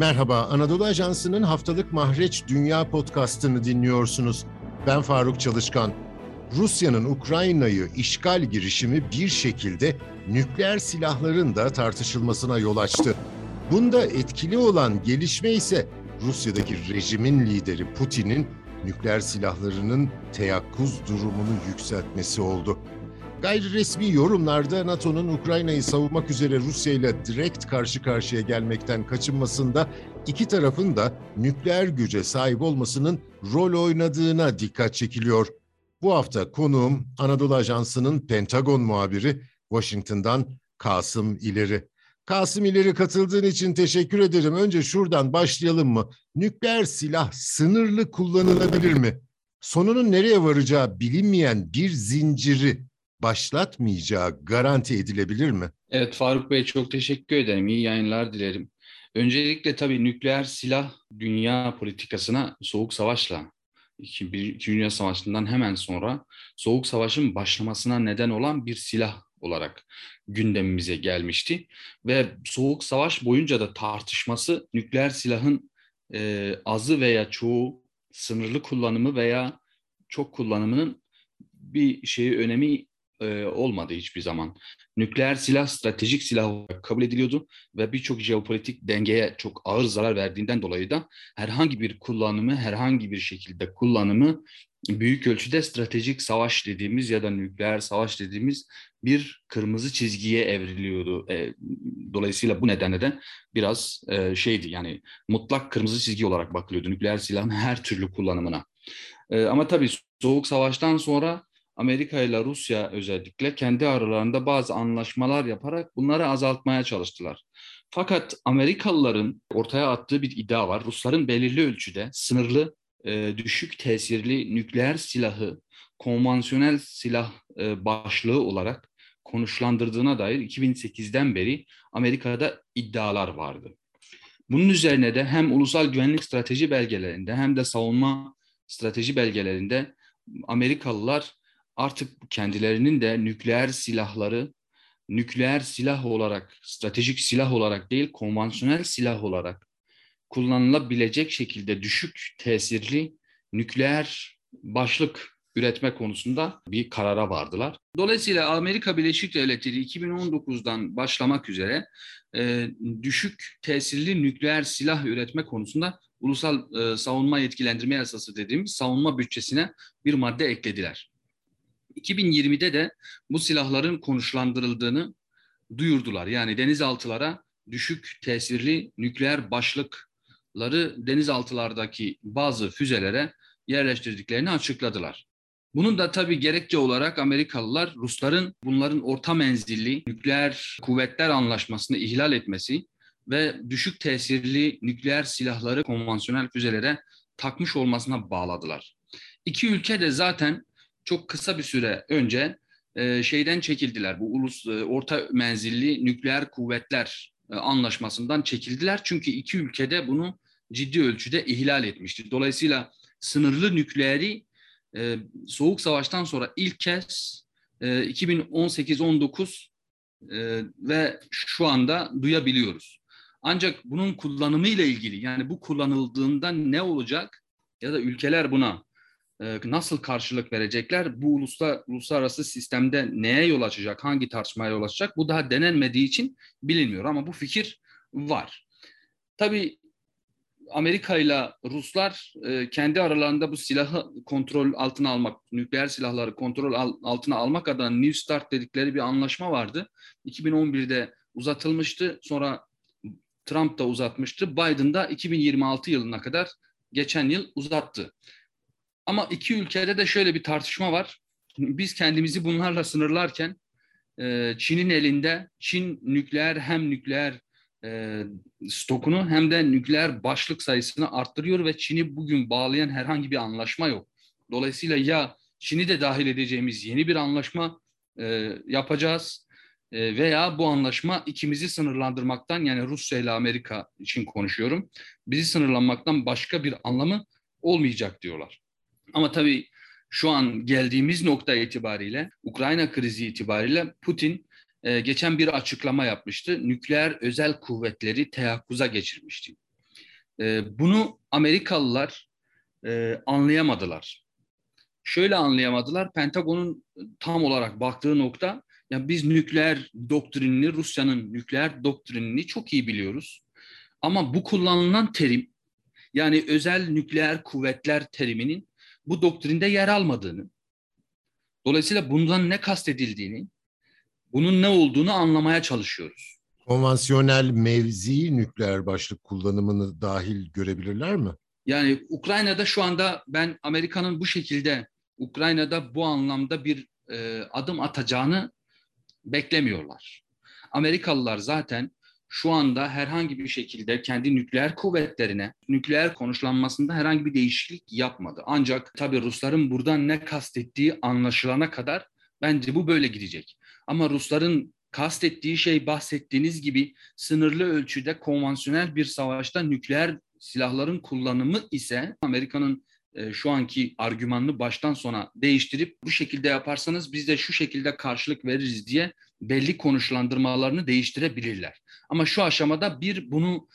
Merhaba, Anadolu Ajansı'nın haftalık Mahreç Dünya podcastını dinliyorsunuz. Ben Faruk Çalışkan. Rusya'nın Ukrayna'yı işgal girişimi bir şekilde nükleer silahların da tartışılmasına yol açtı. Bunda etkili olan gelişme ise Rusya'daki rejimin lideri Putin'in nükleer silahlarının teyakkuz durumunu yükseltmesi oldu. Gayri resmi yorumlarda NATO'nun Ukrayna'yı savunmak üzere Rusya ile direkt karşı karşıya gelmekten kaçınmasında iki tarafın da nükleer güce sahip olmasının rol oynadığına dikkat çekiliyor. Bu hafta konuğum Anadolu Ajansı'nın Pentagon muhabiri Washington'dan Kasım İleri. Kasım İleri katıldığın için teşekkür ederim. Önce şuradan başlayalım mı? Nükleer silah sınırlı kullanılabilir mi? Sonunun nereye varacağı bilinmeyen bir zinciri başlatmayacağı garanti edilebilir mi? Evet Faruk Bey çok teşekkür ederim. İyi yayınlar dilerim. Öncelikle tabii nükleer silah dünya politikasına soğuk savaşla İki, Dünya Savaşı'ndan hemen sonra Soğuk Savaş'ın başlamasına neden olan bir silah olarak gündemimize gelmişti. Ve Soğuk Savaş boyunca da tartışması nükleer silahın e, azı veya çoğu sınırlı kullanımı veya çok kullanımının bir şeyi önemi e, olmadı hiçbir zaman. Nükleer silah stratejik silah olarak kabul ediliyordu ve birçok jeopolitik dengeye çok ağır zarar verdiğinden dolayı da herhangi bir kullanımı, herhangi bir şekilde kullanımı büyük ölçüde stratejik savaş dediğimiz ya da nükleer savaş dediğimiz bir kırmızı çizgiye evriliyordu. E, dolayısıyla bu nedenle de biraz e, şeydi yani mutlak kırmızı çizgi olarak bakılıyordu nükleer silahın her türlü kullanımına. E, ama tabii Soğuk Savaş'tan sonra Amerika ile Rusya özellikle kendi aralarında bazı anlaşmalar yaparak bunları azaltmaya çalıştılar. Fakat Amerikalıların ortaya attığı bir iddia var. Rusların belirli ölçüde sınırlı, e, düşük tesirli nükleer silahı konvansiyonel silah e, başlığı olarak konuşlandırdığına dair 2008'den beri Amerika'da iddialar vardı. Bunun üzerine de hem ulusal güvenlik strateji belgelerinde hem de savunma strateji belgelerinde Amerikalılar artık kendilerinin de nükleer silahları nükleer silah olarak, stratejik silah olarak değil, konvansiyonel silah olarak kullanılabilecek şekilde düşük tesirli nükleer başlık üretme konusunda bir karara vardılar. Dolayısıyla Amerika Birleşik Devletleri 2019'dan başlamak üzere e, düşük tesirli nükleer silah üretme konusunda ulusal e, savunma yetkilendirme yasası dediğimiz savunma bütçesine bir madde eklediler. 2020'de de bu silahların konuşlandırıldığını duyurdular. Yani denizaltılara düşük tesirli nükleer başlıkları denizaltılardaki bazı füzelere yerleştirdiklerini açıkladılar. Bunun da tabii gerekçe olarak Amerikalılar Rusların bunların orta menzilli nükleer kuvvetler anlaşmasını ihlal etmesi ve düşük tesirli nükleer silahları konvansiyonel füzelere takmış olmasına bağladılar. İki ülke de zaten çok kısa bir süre önce e, şeyden çekildiler. Bu ulus e, orta menzilli nükleer kuvvetler e, anlaşmasından çekildiler. Çünkü iki ülkede bunu ciddi ölçüde ihlal etmişti. Dolayısıyla sınırlı nükleeri e, Soğuk Savaş'tan sonra ilk kez e, 2018-19 e, ve şu anda duyabiliyoruz. Ancak bunun kullanımı ile ilgili yani bu kullanıldığında ne olacak ya da ülkeler buna nasıl karşılık verecekler? Bu uluslar, uluslararası sistemde neye yol açacak? Hangi tartışmaya yol açacak? Bu daha denenmediği için bilinmiyor ama bu fikir var. Tabii Amerika ile Ruslar e, kendi aralarında bu silahı kontrol altına almak, nükleer silahları kontrol altına almak adına New Start dedikleri bir anlaşma vardı. 2011'de uzatılmıştı. Sonra Trump da uzatmıştı. Biden da 2026 yılına kadar geçen yıl uzattı. Ama iki ülkede de şöyle bir tartışma var. Biz kendimizi bunlarla sınırlarken e, Çin'in elinde Çin nükleer hem nükleer e, stokunu hem de nükleer başlık sayısını arttırıyor ve Çin'i bugün bağlayan herhangi bir anlaşma yok. Dolayısıyla ya Çin'i de dahil edeceğimiz yeni bir anlaşma e, yapacağız veya bu anlaşma ikimizi sınırlandırmaktan yani Rusya ile Amerika için konuşuyorum. Bizi sınırlanmaktan başka bir anlamı olmayacak diyorlar. Ama tabii şu an geldiğimiz nokta itibariyle, Ukrayna krizi itibariyle Putin e, geçen bir açıklama yapmıştı. Nükleer özel kuvvetleri teyakkuza geçirmişti. E, bunu Amerikalılar e, anlayamadılar. Şöyle anlayamadılar. Pentagon'un tam olarak baktığı nokta ya biz nükleer doktrinini, Rusya'nın nükleer doktrinini çok iyi biliyoruz. Ama bu kullanılan terim yani özel nükleer kuvvetler teriminin bu doktrinde yer almadığını, dolayısıyla bundan ne kastedildiğini, bunun ne olduğunu anlamaya çalışıyoruz. Konvansiyonel mevzi nükleer başlık kullanımını dahil görebilirler mi? Yani Ukrayna'da şu anda ben Amerika'nın bu şekilde Ukrayna'da bu anlamda bir e, adım atacağını beklemiyorlar. Amerikalılar zaten şu anda herhangi bir şekilde kendi nükleer kuvvetlerine, nükleer konuşlanmasında herhangi bir değişiklik yapmadı. Ancak tabii Rusların buradan ne kastettiği anlaşılana kadar bence bu böyle gidecek. Ama Rusların kastettiği şey bahsettiğiniz gibi sınırlı ölçüde konvansiyonel bir savaşta nükleer silahların kullanımı ise Amerika'nın e, şu anki argümanını baştan sona değiştirip bu şekilde yaparsanız biz de şu şekilde karşılık veririz diye belli konuşlandırmalarını değiştirebilirler. Ama şu aşamada bir bunu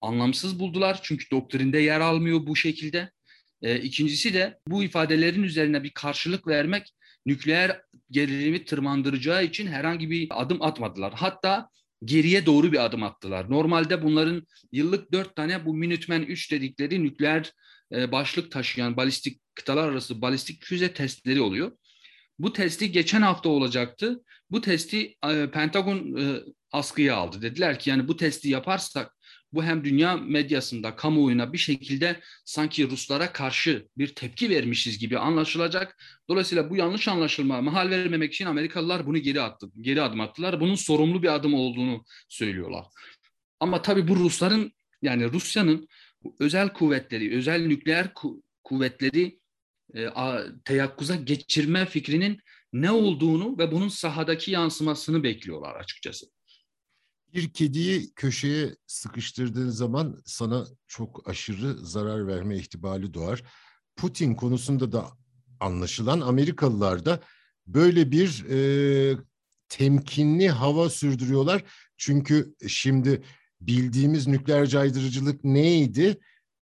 anlamsız buldular çünkü doktrinde yer almıyor bu şekilde. E, ikincisi de bu ifadelerin üzerine bir karşılık vermek nükleer gerilimi tırmandıracağı için herhangi bir adım atmadılar. Hatta geriye doğru bir adım attılar. Normalde bunların yıllık dört tane bu Minuteman 3 dedikleri nükleer e, başlık taşıyan balistik kıtalar arası balistik füze testleri oluyor. Bu testi geçen hafta olacaktı. Bu testi e, Pentagon e, askıya aldı. Dediler ki yani bu testi yaparsak bu hem dünya medyasında, kamuoyuna bir şekilde sanki Ruslara karşı bir tepki vermişiz gibi anlaşılacak. Dolayısıyla bu yanlış anlaşılma mahal vermemek için Amerikalılar bunu geri attı, geri adım attılar. Bunun sorumlu bir adım olduğunu söylüyorlar. Ama tabii bu Rusların yani Rusya'nın özel kuvvetleri, özel nükleer ku- kuvvetleri e, a, teyakkuza geçirme fikrinin ne olduğunu ve bunun sahadaki yansımasını bekliyorlar açıkçası. Bir kediyi köşeye sıkıştırdığın zaman sana çok aşırı zarar verme ihtimali doğar. Putin konusunda da anlaşılan Amerikalılar da böyle bir e, temkinli hava sürdürüyorlar. Çünkü şimdi bildiğimiz nükleer caydırıcılık neydi?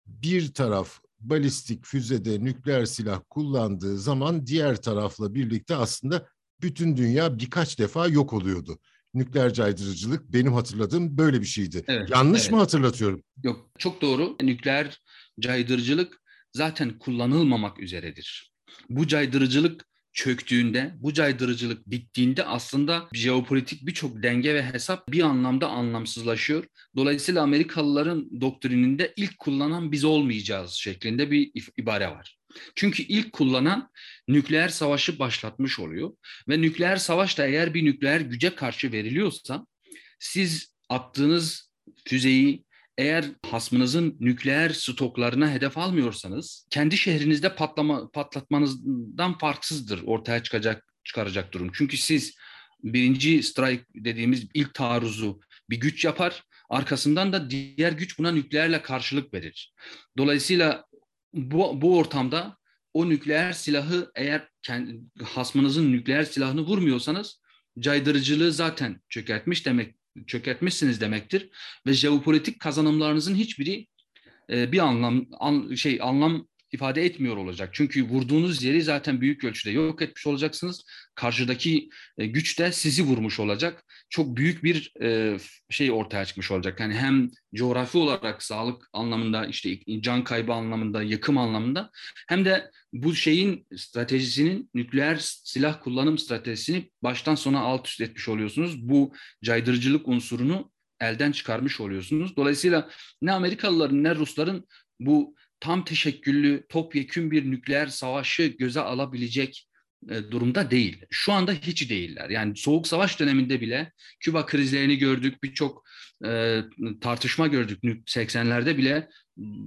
Bir taraf balistik füzede nükleer silah kullandığı zaman diğer tarafla birlikte aslında bütün dünya birkaç defa yok oluyordu. Nükleer caydırıcılık benim hatırladığım böyle bir şeydi. Evet, Yanlış evet. mı hatırlatıyorum? Yok, çok doğru. Nükleer caydırıcılık zaten kullanılmamak üzeredir. Bu caydırıcılık çöktüğünde, bu caydırıcılık bittiğinde aslında jeopolitik birçok denge ve hesap bir anlamda anlamsızlaşıyor. Dolayısıyla Amerikalıların doktrininde ilk kullanan biz olmayacağız şeklinde bir ibare var. Çünkü ilk kullanan nükleer savaşı başlatmış oluyor ve nükleer savaş da eğer bir nükleer güce karşı veriliyorsa siz attığınız füzeyi eğer hasmınızın nükleer stoklarına hedef almıyorsanız kendi şehrinizde patlama patlatmanızdan farksızdır ortaya çıkacak çıkaracak durum. Çünkü siz birinci strike dediğimiz ilk taarruzu bir güç yapar. Arkasından da diğer güç buna nükleerle karşılık verir. Dolayısıyla bu, bu ortamda o nükleer silahı eğer kendi, hasmınızın nükleer silahını vurmuyorsanız caydırıcılığı zaten çökertmiş demek çökertmişsiniz demektir ve jeopolitik kazanımlarınızın hiçbiri e, bir anlam an, şey anlam ifade etmiyor olacak. Çünkü vurduğunuz yeri zaten büyük ölçüde yok etmiş olacaksınız. Karşıdaki e, güç de sizi vurmuş olacak. Çok büyük bir e, şey ortaya çıkmış olacak. Yani hem coğrafi olarak sağlık anlamında işte can kaybı anlamında, yıkım anlamında hem de bu şeyin stratejisinin nükleer silah kullanım stratejisini baştan sona alt üst etmiş oluyorsunuz. Bu caydırıcılık unsurunu elden çıkarmış oluyorsunuz. Dolayısıyla ne Amerikalıların ne Rusların bu tam teşekküllü, topyekün bir nükleer savaşı göze alabilecek durumda değil. Şu anda hiç değiller. Yani soğuk savaş döneminde bile Küba krizlerini gördük, birçok e, tartışma gördük. 80'lerde bile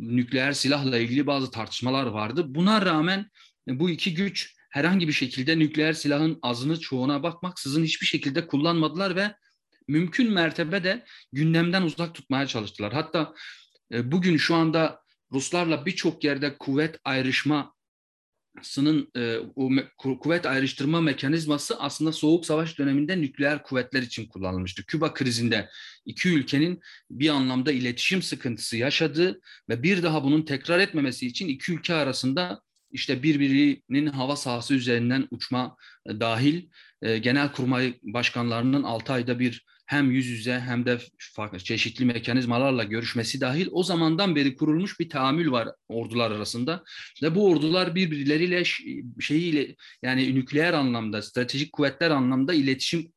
nükleer silahla ilgili bazı tartışmalar vardı. Buna rağmen bu iki güç herhangi bir şekilde nükleer silahın azını çoğuna bakmaksızın hiçbir şekilde kullanmadılar ve mümkün mertebe de gündemden uzak tutmaya çalıştılar. Hatta e, bugün şu anda Ruslarla birçok yerde kuvvet ayrışma sının e, kuvvet ayrıştırma mekanizması aslında Soğuk Savaş döneminde nükleer kuvvetler için kullanılmıştı. Küba krizinde iki ülkenin bir anlamda iletişim sıkıntısı yaşadığı ve bir daha bunun tekrar etmemesi için iki ülke arasında işte birbirinin hava sahası üzerinden uçma e, dahil e, genel kurmay başkanlarının 6 ayda bir hem yüz yüze hem de farklı çeşitli mekanizmalarla görüşmesi dahil o zamandan beri kurulmuş bir tahammül var ordular arasında ve bu ordular birbirleriyle şeyiyle yani nükleer anlamda stratejik kuvvetler anlamda iletişim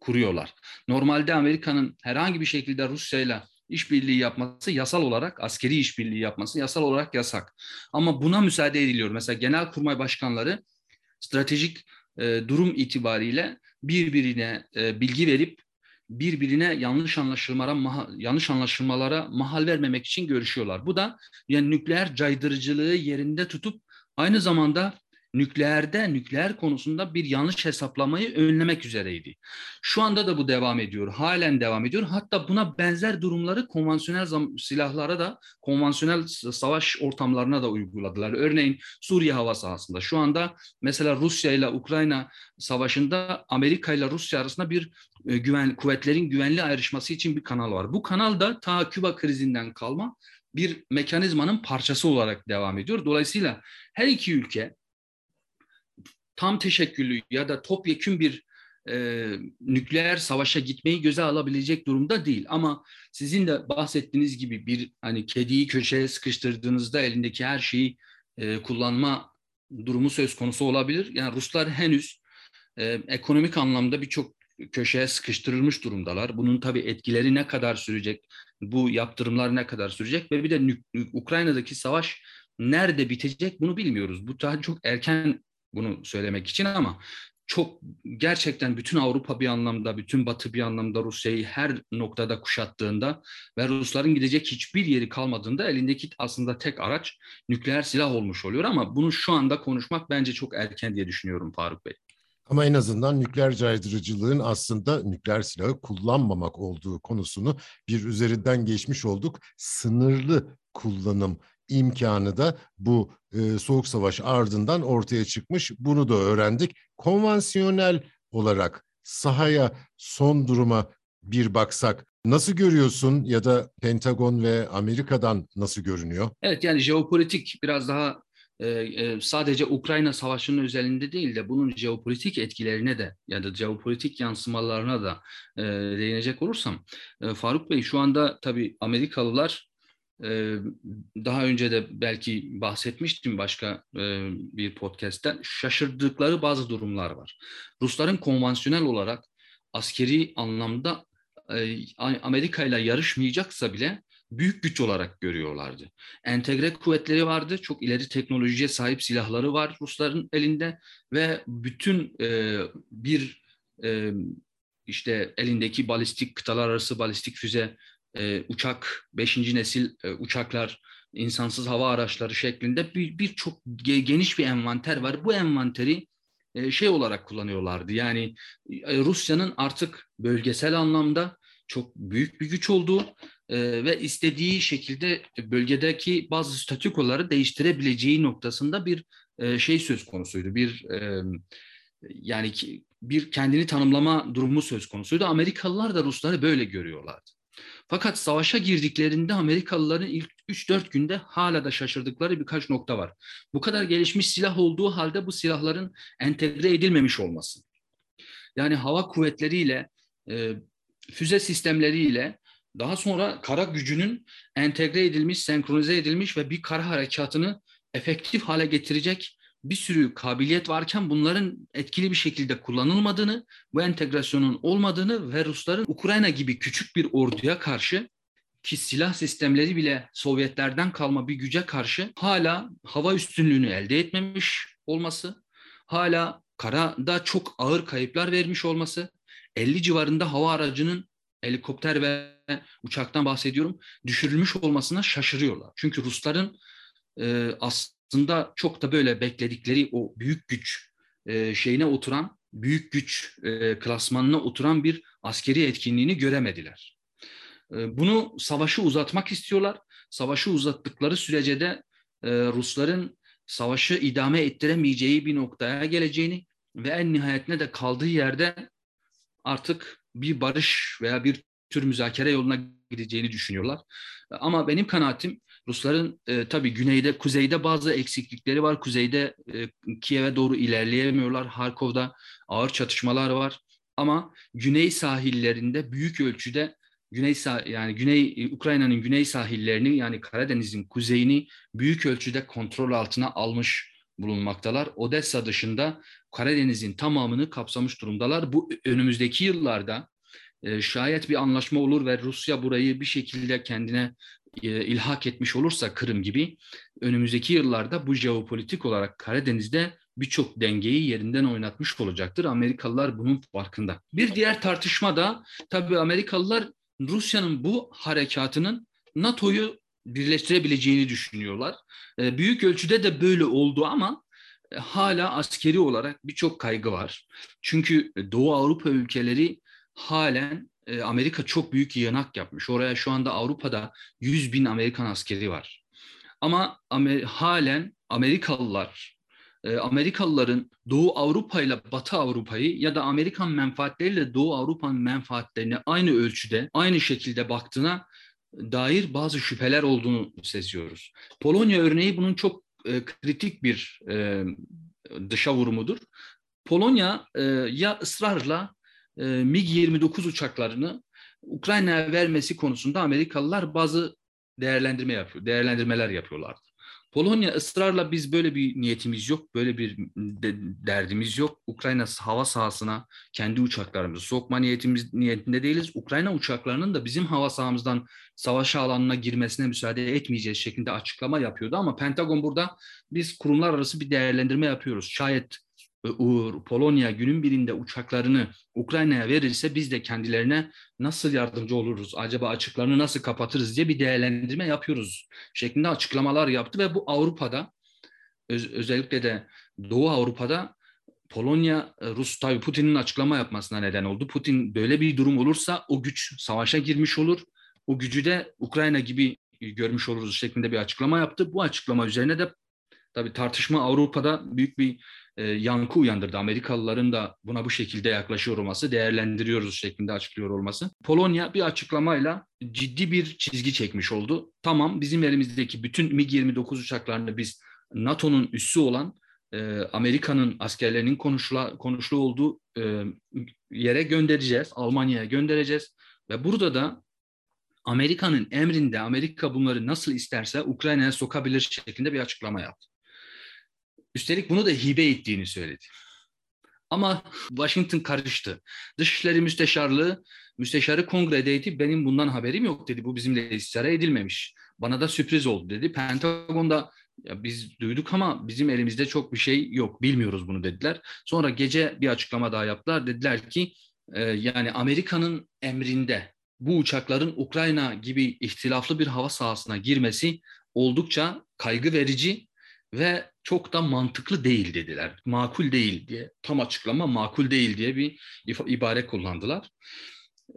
kuruyorlar. Normalde Amerika'nın herhangi bir şekilde Rusya ile işbirliği yapması yasal olarak, askeri işbirliği yapması yasal olarak yasak. Ama buna müsaade ediliyor. Mesela genelkurmay başkanları stratejik e, durum itibariyle birbirine e, bilgi verip birbirine yanlış anlaşılmalara yanlış anlaşılmalara mahal vermemek için görüşüyorlar. Bu da yani nükleer caydırıcılığı yerinde tutup aynı zamanda nükleerde, nükleer konusunda bir yanlış hesaplamayı önlemek üzereydi. Şu anda da bu devam ediyor, halen devam ediyor. Hatta buna benzer durumları konvansiyonel silahlara da, konvansiyonel savaş ortamlarına da uyguladılar. Örneğin Suriye hava sahasında. Şu anda mesela Rusya ile Ukrayna savaşında Amerika ile Rusya arasında bir e, güven kuvvetlerin güvenli ayrışması için bir kanal var. Bu kanal da ta Küba krizinden kalma bir mekanizmanın parçası olarak devam ediyor. Dolayısıyla her iki ülke tam teşekküllü ya da topyekün bir e, nükleer savaşa gitmeyi göze alabilecek durumda değil. Ama sizin de bahsettiğiniz gibi bir hani kediyi köşeye sıkıştırdığınızda elindeki her şeyi e, kullanma durumu söz konusu olabilir. Yani Ruslar henüz e, ekonomik anlamda birçok köşeye sıkıştırılmış durumdalar. Bunun tabii etkileri ne kadar sürecek, bu yaptırımlar ne kadar sürecek ve bir de Ukrayna'daki savaş nerede bitecek bunu bilmiyoruz. Bu daha çok erken bunu söylemek için ama çok gerçekten bütün Avrupa bir anlamda, bütün Batı bir anlamda Rusya'yı her noktada kuşattığında ve Rusların gidecek hiçbir yeri kalmadığında elindeki aslında tek araç nükleer silah olmuş oluyor ama bunu şu anda konuşmak bence çok erken diye düşünüyorum Faruk Bey. Ama en azından nükleer caydırıcılığın aslında nükleer silahı kullanmamak olduğu konusunu bir üzerinden geçmiş olduk. Sınırlı kullanım imkanı da bu e, soğuk savaş ardından ortaya çıkmış. Bunu da öğrendik. Konvansiyonel olarak sahaya son duruma bir baksak nasıl görüyorsun ya da Pentagon ve Amerika'dan nasıl görünüyor? Evet yani jeopolitik biraz daha e, e, sadece Ukrayna Savaşı'nın özelinde değil de bunun jeopolitik etkilerine de ya da jeopolitik yansımalarına da e, değinecek olursam e, Faruk Bey şu anda tabii Amerikalılar daha önce de belki bahsetmiştim başka bir podcast'ten şaşırdıkları bazı durumlar var. Rusların konvansiyonel olarak askeri anlamda Amerika ile yarışmayacaksa bile büyük güç olarak görüyorlardı. Entegre kuvvetleri vardı, çok ileri teknolojiye sahip silahları var Rusların elinde ve bütün e, bir e, işte elindeki balistik kıtalar arası balistik füze e, uçak, beşinci nesil e, uçaklar, insansız hava araçları şeklinde birçok bir geniş bir envanter var. Bu envanteri e, şey olarak kullanıyorlardı. Yani e, Rusya'nın artık bölgesel anlamda çok büyük bir güç olduğu e, ve istediği şekilde bölgedeki bazı statükoları değiştirebileceği noktasında bir e, şey söz konusuydu. Bir e, yani ki, bir kendini tanımlama durumu söz konusuydu. Amerikalılar da Rusları böyle görüyorlardı. Fakat savaşa girdiklerinde Amerikalıların ilk 3-4 günde hala da şaşırdıkları birkaç nokta var. Bu kadar gelişmiş silah olduğu halde bu silahların entegre edilmemiş olması. Yani hava kuvvetleriyle, e, füze sistemleriyle daha sonra kara gücünün entegre edilmiş, senkronize edilmiş ve bir kara harekatını efektif hale getirecek bir sürü kabiliyet varken bunların etkili bir şekilde kullanılmadığını, bu entegrasyonun olmadığını ve Rusların Ukrayna gibi küçük bir orduya karşı ki silah sistemleri bile Sovyetlerden kalma bir güce karşı hala hava üstünlüğünü elde etmemiş olması, hala karada çok ağır kayıplar vermiş olması, 50 civarında hava aracının helikopter ve uçaktan bahsediyorum düşürülmüş olmasına şaşırıyorlar. Çünkü Rusların e, aslında aslında çok da böyle bekledikleri o büyük güç e, şeyine oturan, büyük güç e, klasmanına oturan bir askeri etkinliğini göremediler. E, bunu savaşı uzatmak istiyorlar. Savaşı uzattıkları sürece de e, Rusların savaşı idame ettiremeyeceği bir noktaya geleceğini ve en nihayetinde de kaldığı yerde artık bir barış veya bir tür müzakere yoluna gideceğini düşünüyorlar. Ama benim kanaatim Rusların e, tabii güneyde, kuzeyde bazı eksiklikleri var. Kuzeyde e, Kiev'e doğru ilerleyemiyorlar. Harkov'da ağır çatışmalar var. Ama güney sahillerinde büyük ölçüde güney yani güney Ukrayna'nın güney sahillerini yani Karadeniz'in kuzeyini büyük ölçüde kontrol altına almış bulunmaktalar. Odessa dışında Karadeniz'in tamamını kapsamış durumdalar. Bu önümüzdeki yıllarda e, şayet bir anlaşma olur ve Rusya burayı bir şekilde kendine e, ilhak etmiş olursa Kırım gibi önümüzdeki yıllarda bu jeopolitik olarak Karadeniz'de birçok dengeyi yerinden oynatmış olacaktır. Amerikalılar bunun farkında. Bir diğer tartışma da tabii Amerikalılar Rusya'nın bu harekatının NATO'yu birleştirebileceğini düşünüyorlar. E, büyük ölçüde de böyle oldu ama e, hala askeri olarak birçok kaygı var. Çünkü Doğu Avrupa ülkeleri halen e, Amerika çok büyük yığınak yapmış. Oraya şu anda Avrupa'da 100 bin Amerikan askeri var. Ama Amer halen Amerikalılar, e, Amerikalıların Doğu Avrupa ile Batı Avrupa'yı ya da Amerikan menfaatleriyle Doğu Avrupa'nın menfaatlerini aynı ölçüde, aynı şekilde baktığına dair bazı şüpheler olduğunu seziyoruz. Polonya örneği bunun çok e, kritik bir e, dışa vurumudur. Polonya e, ya ısrarla e, MiG-29 uçaklarını Ukrayna'ya vermesi konusunda Amerikalılar bazı değerlendirme yapıyor, değerlendirmeler yapıyorlardı. Polonya ısrarla biz böyle bir niyetimiz yok, böyle bir de, derdimiz yok. Ukrayna hava sahasına kendi uçaklarımızı sokma niyetimiz niyetinde değiliz. Ukrayna uçaklarının da bizim hava sahamızdan savaş alanına girmesine müsaade etmeyeceğiz şeklinde açıklama yapıyordu. Ama Pentagon burada biz kurumlar arası bir değerlendirme yapıyoruz. Şayet Polonya günün birinde uçaklarını Ukrayna'ya verirse biz de kendilerine nasıl yardımcı oluruz, acaba açıklarını nasıl kapatırız diye bir değerlendirme yapıyoruz şeklinde açıklamalar yaptı ve bu Avrupa'da öz, özellikle de Doğu Avrupa'da Polonya, e, Rus tabi Putin'in açıklama yapmasına neden oldu. Putin böyle bir durum olursa o güç savaşa girmiş olur. O gücü de Ukrayna gibi görmüş oluruz şeklinde bir açıklama yaptı. Bu açıklama üzerine de tabi tartışma Avrupa'da büyük bir e, yankı uyandırdı. Amerikalıların da buna bu şekilde yaklaşıyor olması, değerlendiriyoruz şeklinde açıklıyor olması. Polonya bir açıklamayla ciddi bir çizgi çekmiş oldu. Tamam bizim elimizdeki bütün MiG-29 uçaklarını biz NATO'nun üssü olan e, Amerika'nın askerlerinin konuşula, konuşlu olduğu e, yere göndereceğiz. Almanya'ya göndereceğiz. Ve burada da Amerika'nın emrinde Amerika bunları nasıl isterse Ukrayna'ya sokabilir şeklinde bir açıklama yaptı. Üstelik bunu da hibe ettiğini söyledi. Ama Washington karıştı. Dışişleri Müsteşarlığı, Müsteşarı kongredeydi. Benim bundan haberim yok dedi. Bu bizimle istişare edilmemiş. Bana da sürpriz oldu dedi. Pentagon'da ya biz duyduk ama bizim elimizde çok bir şey yok. Bilmiyoruz bunu dediler. Sonra gece bir açıklama daha yaptılar. Dediler ki e, yani Amerika'nın emrinde bu uçakların Ukrayna gibi ihtilaflı bir hava sahasına girmesi oldukça kaygı verici ve çok da mantıklı değil dediler. Makul değil diye tam açıklama makul değil diye bir ibare kullandılar.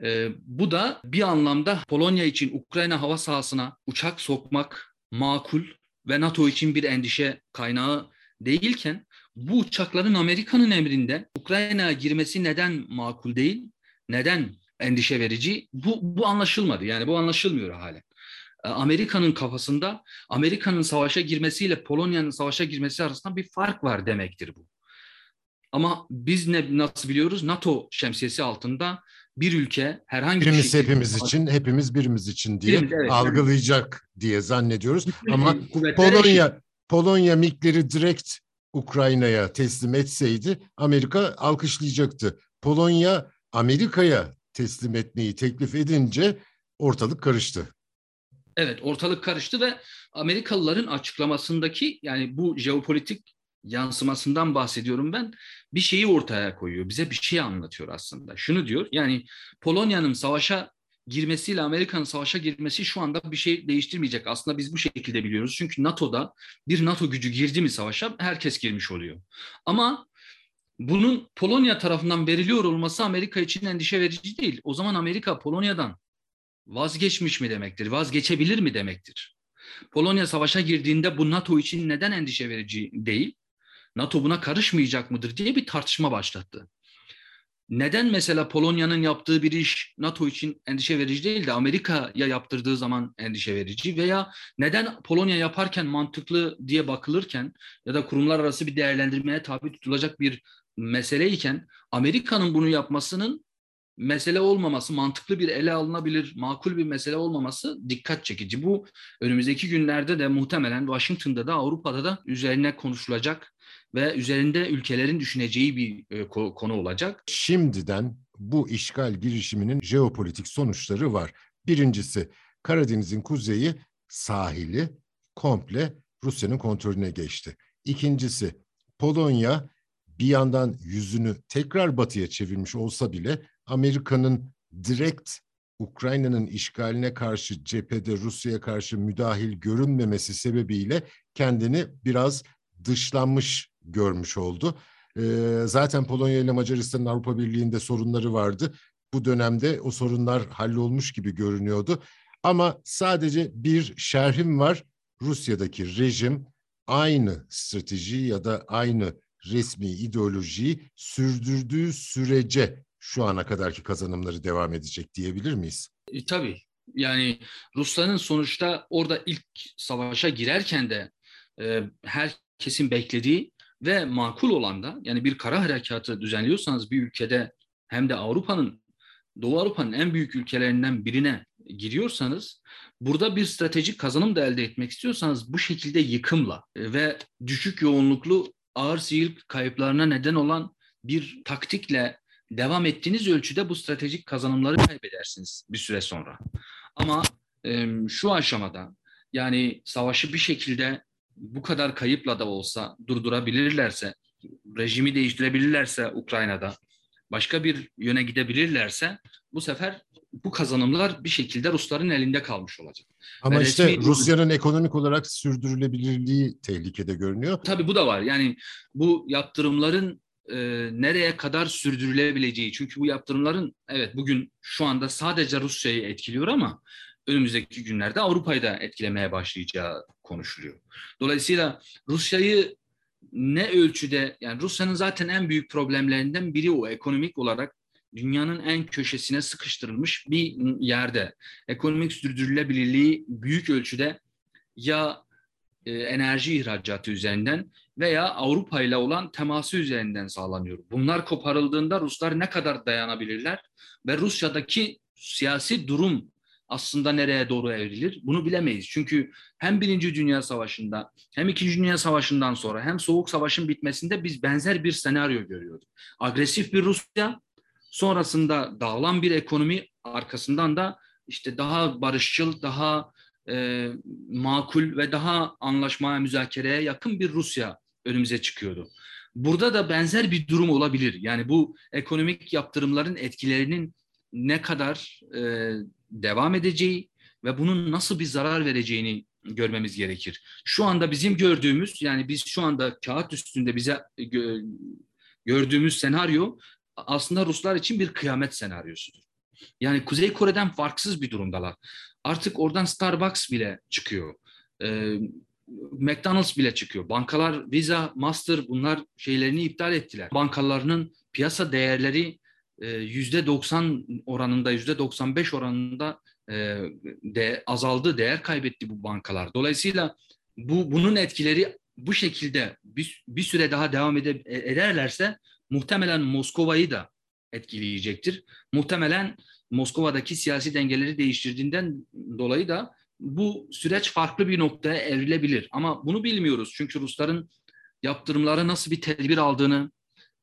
Ee, bu da bir anlamda Polonya için Ukrayna hava sahasına uçak sokmak makul ve NATO için bir endişe kaynağı değilken bu uçakların Amerika'nın emrinde Ukrayna'ya girmesi neden makul değil, neden endişe verici bu, bu anlaşılmadı. Yani bu anlaşılmıyor hala. E, Amerika'nın kafasında Amerika'nın savaşa girmesiyle Polonya'nın savaşa girmesi arasında bir fark var demektir bu. Ama biz ne nasıl biliyoruz? NATO şemsiyesi altında bir ülke herhangi birimiz bir şekilde... hepimiz için, hepimiz birimiz için diye birimiz, evet, algılayacak evet. diye zannediyoruz. Ama Polonya eşit. Polonya MiG'leri direkt Ukrayna'ya teslim etseydi Amerika alkışlayacaktı. Polonya Amerika'ya teslim etmeyi teklif edince ortalık karıştı. Evet ortalık karıştı ve Amerikalıların açıklamasındaki yani bu jeopolitik yansımasından bahsediyorum ben. Bir şeyi ortaya koyuyor. Bize bir şey anlatıyor aslında. Şunu diyor yani Polonya'nın savaşa girmesiyle Amerika'nın savaşa girmesi şu anda bir şey değiştirmeyecek. Aslında biz bu şekilde biliyoruz. Çünkü NATO'da bir NATO gücü girdi mi savaşa herkes girmiş oluyor. Ama bunun Polonya tarafından veriliyor olması Amerika için endişe verici değil. O zaman Amerika Polonya'dan vazgeçmiş mi demektir? Vazgeçebilir mi demektir? Polonya savaşa girdiğinde bu NATO için neden endişe verici değil? NATO buna karışmayacak mıdır diye bir tartışma başlattı. Neden mesela Polonya'nın yaptığı bir iş NATO için endişe verici değil de Amerika'ya yaptırdığı zaman endişe verici veya neden Polonya yaparken mantıklı diye bakılırken ya da kurumlar arası bir değerlendirmeye tabi tutulacak bir meseleyken Amerika'nın bunu yapmasının mesele olmaması, mantıklı bir ele alınabilir, makul bir mesele olmaması dikkat çekici. Bu önümüzdeki günlerde de muhtemelen Washington'da da Avrupa'da da üzerine konuşulacak ve üzerinde ülkelerin düşüneceği bir e, konu olacak. Şimdiden bu işgal girişiminin jeopolitik sonuçları var. Birincisi Karadeniz'in kuzeyi sahili komple Rusya'nın kontrolüne geçti. İkincisi Polonya bir yandan yüzünü tekrar batıya çevirmiş olsa bile Amerika'nın direkt Ukrayna'nın işgaline karşı cephede Rusya'ya karşı müdahil görünmemesi sebebiyle kendini biraz dışlanmış görmüş oldu. Ee, zaten Polonya ile Macaristan'ın Avrupa Birliği'nde sorunları vardı. Bu dönemde o sorunlar hallolmuş gibi görünüyordu. Ama sadece bir şerhim var. Rusya'daki rejim aynı strateji ya da aynı resmi ideolojiyi sürdürdüğü sürece şu ana kadarki kazanımları devam edecek diyebilir miyiz? E, tabii. Yani Rusların sonuçta orada ilk savaşa girerken de e, herkesin beklediği ve makul olan da yani bir kara harekatı düzenliyorsanız bir ülkede hem de Avrupa'nın Doğu Avrupa'nın en büyük ülkelerinden birine giriyorsanız burada bir stratejik kazanım da elde etmek istiyorsanız bu şekilde yıkımla ve düşük yoğunluklu ağır sivil kayıplarına neden olan bir taktikle devam ettiğiniz ölçüde bu stratejik kazanımları kaybedersiniz bir süre sonra. Ama e, şu aşamada yani savaşı bir şekilde bu kadar kayıpla da olsa durdurabilirlerse, rejimi değiştirebilirlerse Ukrayna'da, başka bir yöne gidebilirlerse bu sefer bu kazanımlar bir şekilde Rusların elinde kalmış olacak. Ama Ve işte resmi... Rusya'nın ekonomik olarak sürdürülebilirliği tehlikede görünüyor. Tabii bu da var. Yani bu yaptırımların e, nereye kadar sürdürülebileceği. Çünkü bu yaptırımların evet bugün şu anda sadece Rusya'yı etkiliyor ama önümüzdeki günlerde Avrupa'yı da etkilemeye başlayacağı konuşuluyor. Dolayısıyla Rusya'yı ne ölçüde yani Rusya'nın zaten en büyük problemlerinden biri o ekonomik olarak dünyanın en köşesine sıkıştırılmış bir yerde. Ekonomik sürdürülebilirliği büyük ölçüde ya e, enerji ihracatı üzerinden veya Avrupa ile olan teması üzerinden sağlanıyor. Bunlar koparıldığında Ruslar ne kadar dayanabilirler ve Rusya'daki siyasi durum aslında nereye doğru evrilir bunu bilemeyiz. Çünkü hem Birinci Dünya Savaşı'nda hem İkinci Dünya Savaşı'ndan sonra hem Soğuk Savaş'ın bitmesinde biz benzer bir senaryo görüyorduk. Agresif bir Rusya, sonrasında dağılan bir ekonomi arkasından da işte daha barışçıl, daha e, makul ve daha anlaşmaya, müzakereye yakın bir Rusya önümüze çıkıyordu. Burada da benzer bir durum olabilir. Yani bu ekonomik yaptırımların etkilerinin ne kadar e, devam edeceği ve bunun nasıl bir zarar vereceğini görmemiz gerekir. Şu anda bizim gördüğümüz yani biz şu anda kağıt üstünde bize gö gördüğümüz senaryo aslında Ruslar için bir kıyamet senaryosudur. Yani Kuzey Kore'den farksız bir durumdalar. Artık oradan Starbucks bile çıkıyor. Ee, McDonald's bile çıkıyor. Bankalar Visa, Master bunlar şeylerini iptal ettiler. Bankalarının piyasa değerleri e, yüzde 90 oranında, yüzde 95 oranında e, de azaldı, değer kaybetti bu bankalar. Dolayısıyla bu bunun etkileri bu şekilde bir, bir süre daha devam ede, ederlerse muhtemelen Moskova'yı da etkileyecektir. Muhtemelen Moskova'daki siyasi dengeleri değiştirdiğinden dolayı da bu süreç farklı bir noktaya evrilebilir. Ama bunu bilmiyoruz. Çünkü Rusların yaptırımlara nasıl bir tedbir aldığını,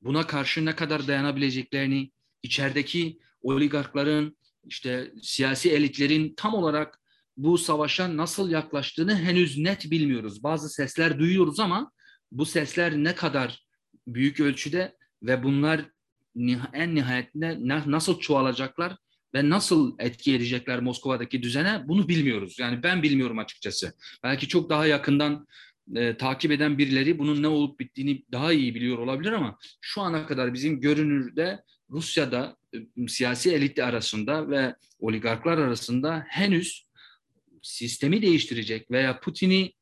buna karşı ne kadar dayanabileceklerini, içerideki oligarkların, işte siyasi elitlerin tam olarak bu savaşa nasıl yaklaştığını henüz net bilmiyoruz. Bazı sesler duyuyoruz ama bu sesler ne kadar büyük ölçüde ve bunlar en nihayetinde nasıl çoğalacaklar ve nasıl etki edecekler Moskova'daki düzene bunu bilmiyoruz. Yani ben bilmiyorum açıkçası. Belki çok daha yakından e, takip eden birileri bunun ne olup bittiğini daha iyi biliyor olabilir ama şu ana kadar bizim görünürde Rusya'da e, siyasi elit arasında ve oligarklar arasında henüz sistemi değiştirecek veya Putin'i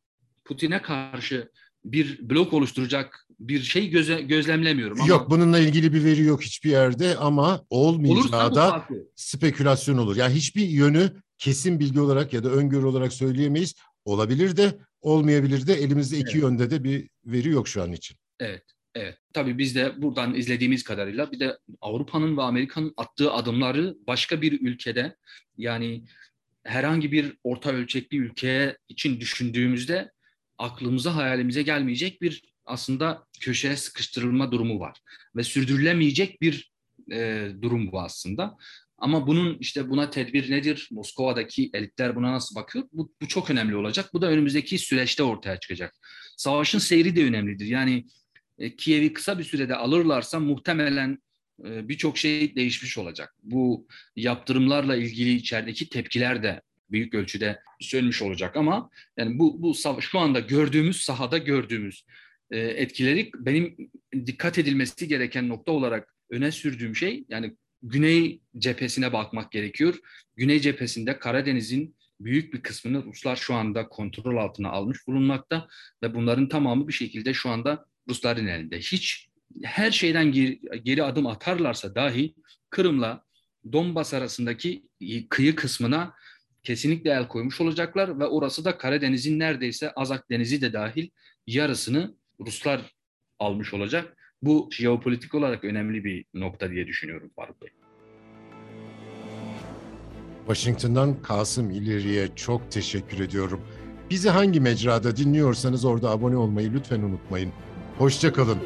Putin'e karşı bir blok oluşturacak bir şey göze, gözlemlemiyorum. Ama Yok bununla ilgili bir veri yok hiçbir yerde ama olmayacağı da spekülasyon olur. Yani hiçbir yönü kesin bilgi olarak ya da öngörü olarak söyleyemeyiz. Olabilir de olmayabilir de elimizde iki Evet. yönde de bir veri yok şu an için. Evet. Evet. Tabii biz de buradan izlediğimiz kadarıyla bir de Avrupa'nın ve Amerika'nın attığı adımları başka bir ülkede yani herhangi bir orta ölçekli ülkeye için düşündüğümüzde aklımıza hayalimize gelmeyecek bir aslında köşeye sıkıştırılma durumu var ve sürdürülemeyecek bir e, durum bu aslında. Ama bunun işte buna tedbir nedir? Moskova'daki elitler buna nasıl bakıyor? Bu, bu çok önemli olacak. Bu da önümüzdeki süreçte ortaya çıkacak. Savaşın seyri de önemlidir. Yani e, Kiev'i kısa bir sürede alırlarsa muhtemelen e, birçok şey değişmiş olacak. Bu yaptırımlarla ilgili içerideki tepkiler de büyük ölçüde sönmüş olacak ama yani bu bu sava- şu anda gördüğümüz sahada gördüğümüz etkileri benim dikkat edilmesi gereken nokta olarak öne sürdüğüm şey yani Güney cephesine bakmak gerekiyor. Güney cephesinde Karadeniz'in büyük bir kısmını Ruslar şu anda kontrol altına almış bulunmakta ve bunların tamamı bir şekilde şu anda Rusların elinde. Hiç her şeyden geri, geri adım atarlarsa dahi Kırım'la Donbas arasındaki kıyı kısmına kesinlikle el koymuş olacaklar ve orası da Karadeniz'in neredeyse Azak Denizi de dahil yarısını Ruslar almış olacak. Bu jeopolitik olarak önemli bir nokta diye düşünüyorum Faruk Bey. Washington'dan Kasım İleri'ye çok teşekkür ediyorum. Bizi hangi mecrada dinliyorsanız orada abone olmayı lütfen unutmayın. Hoşçakalın.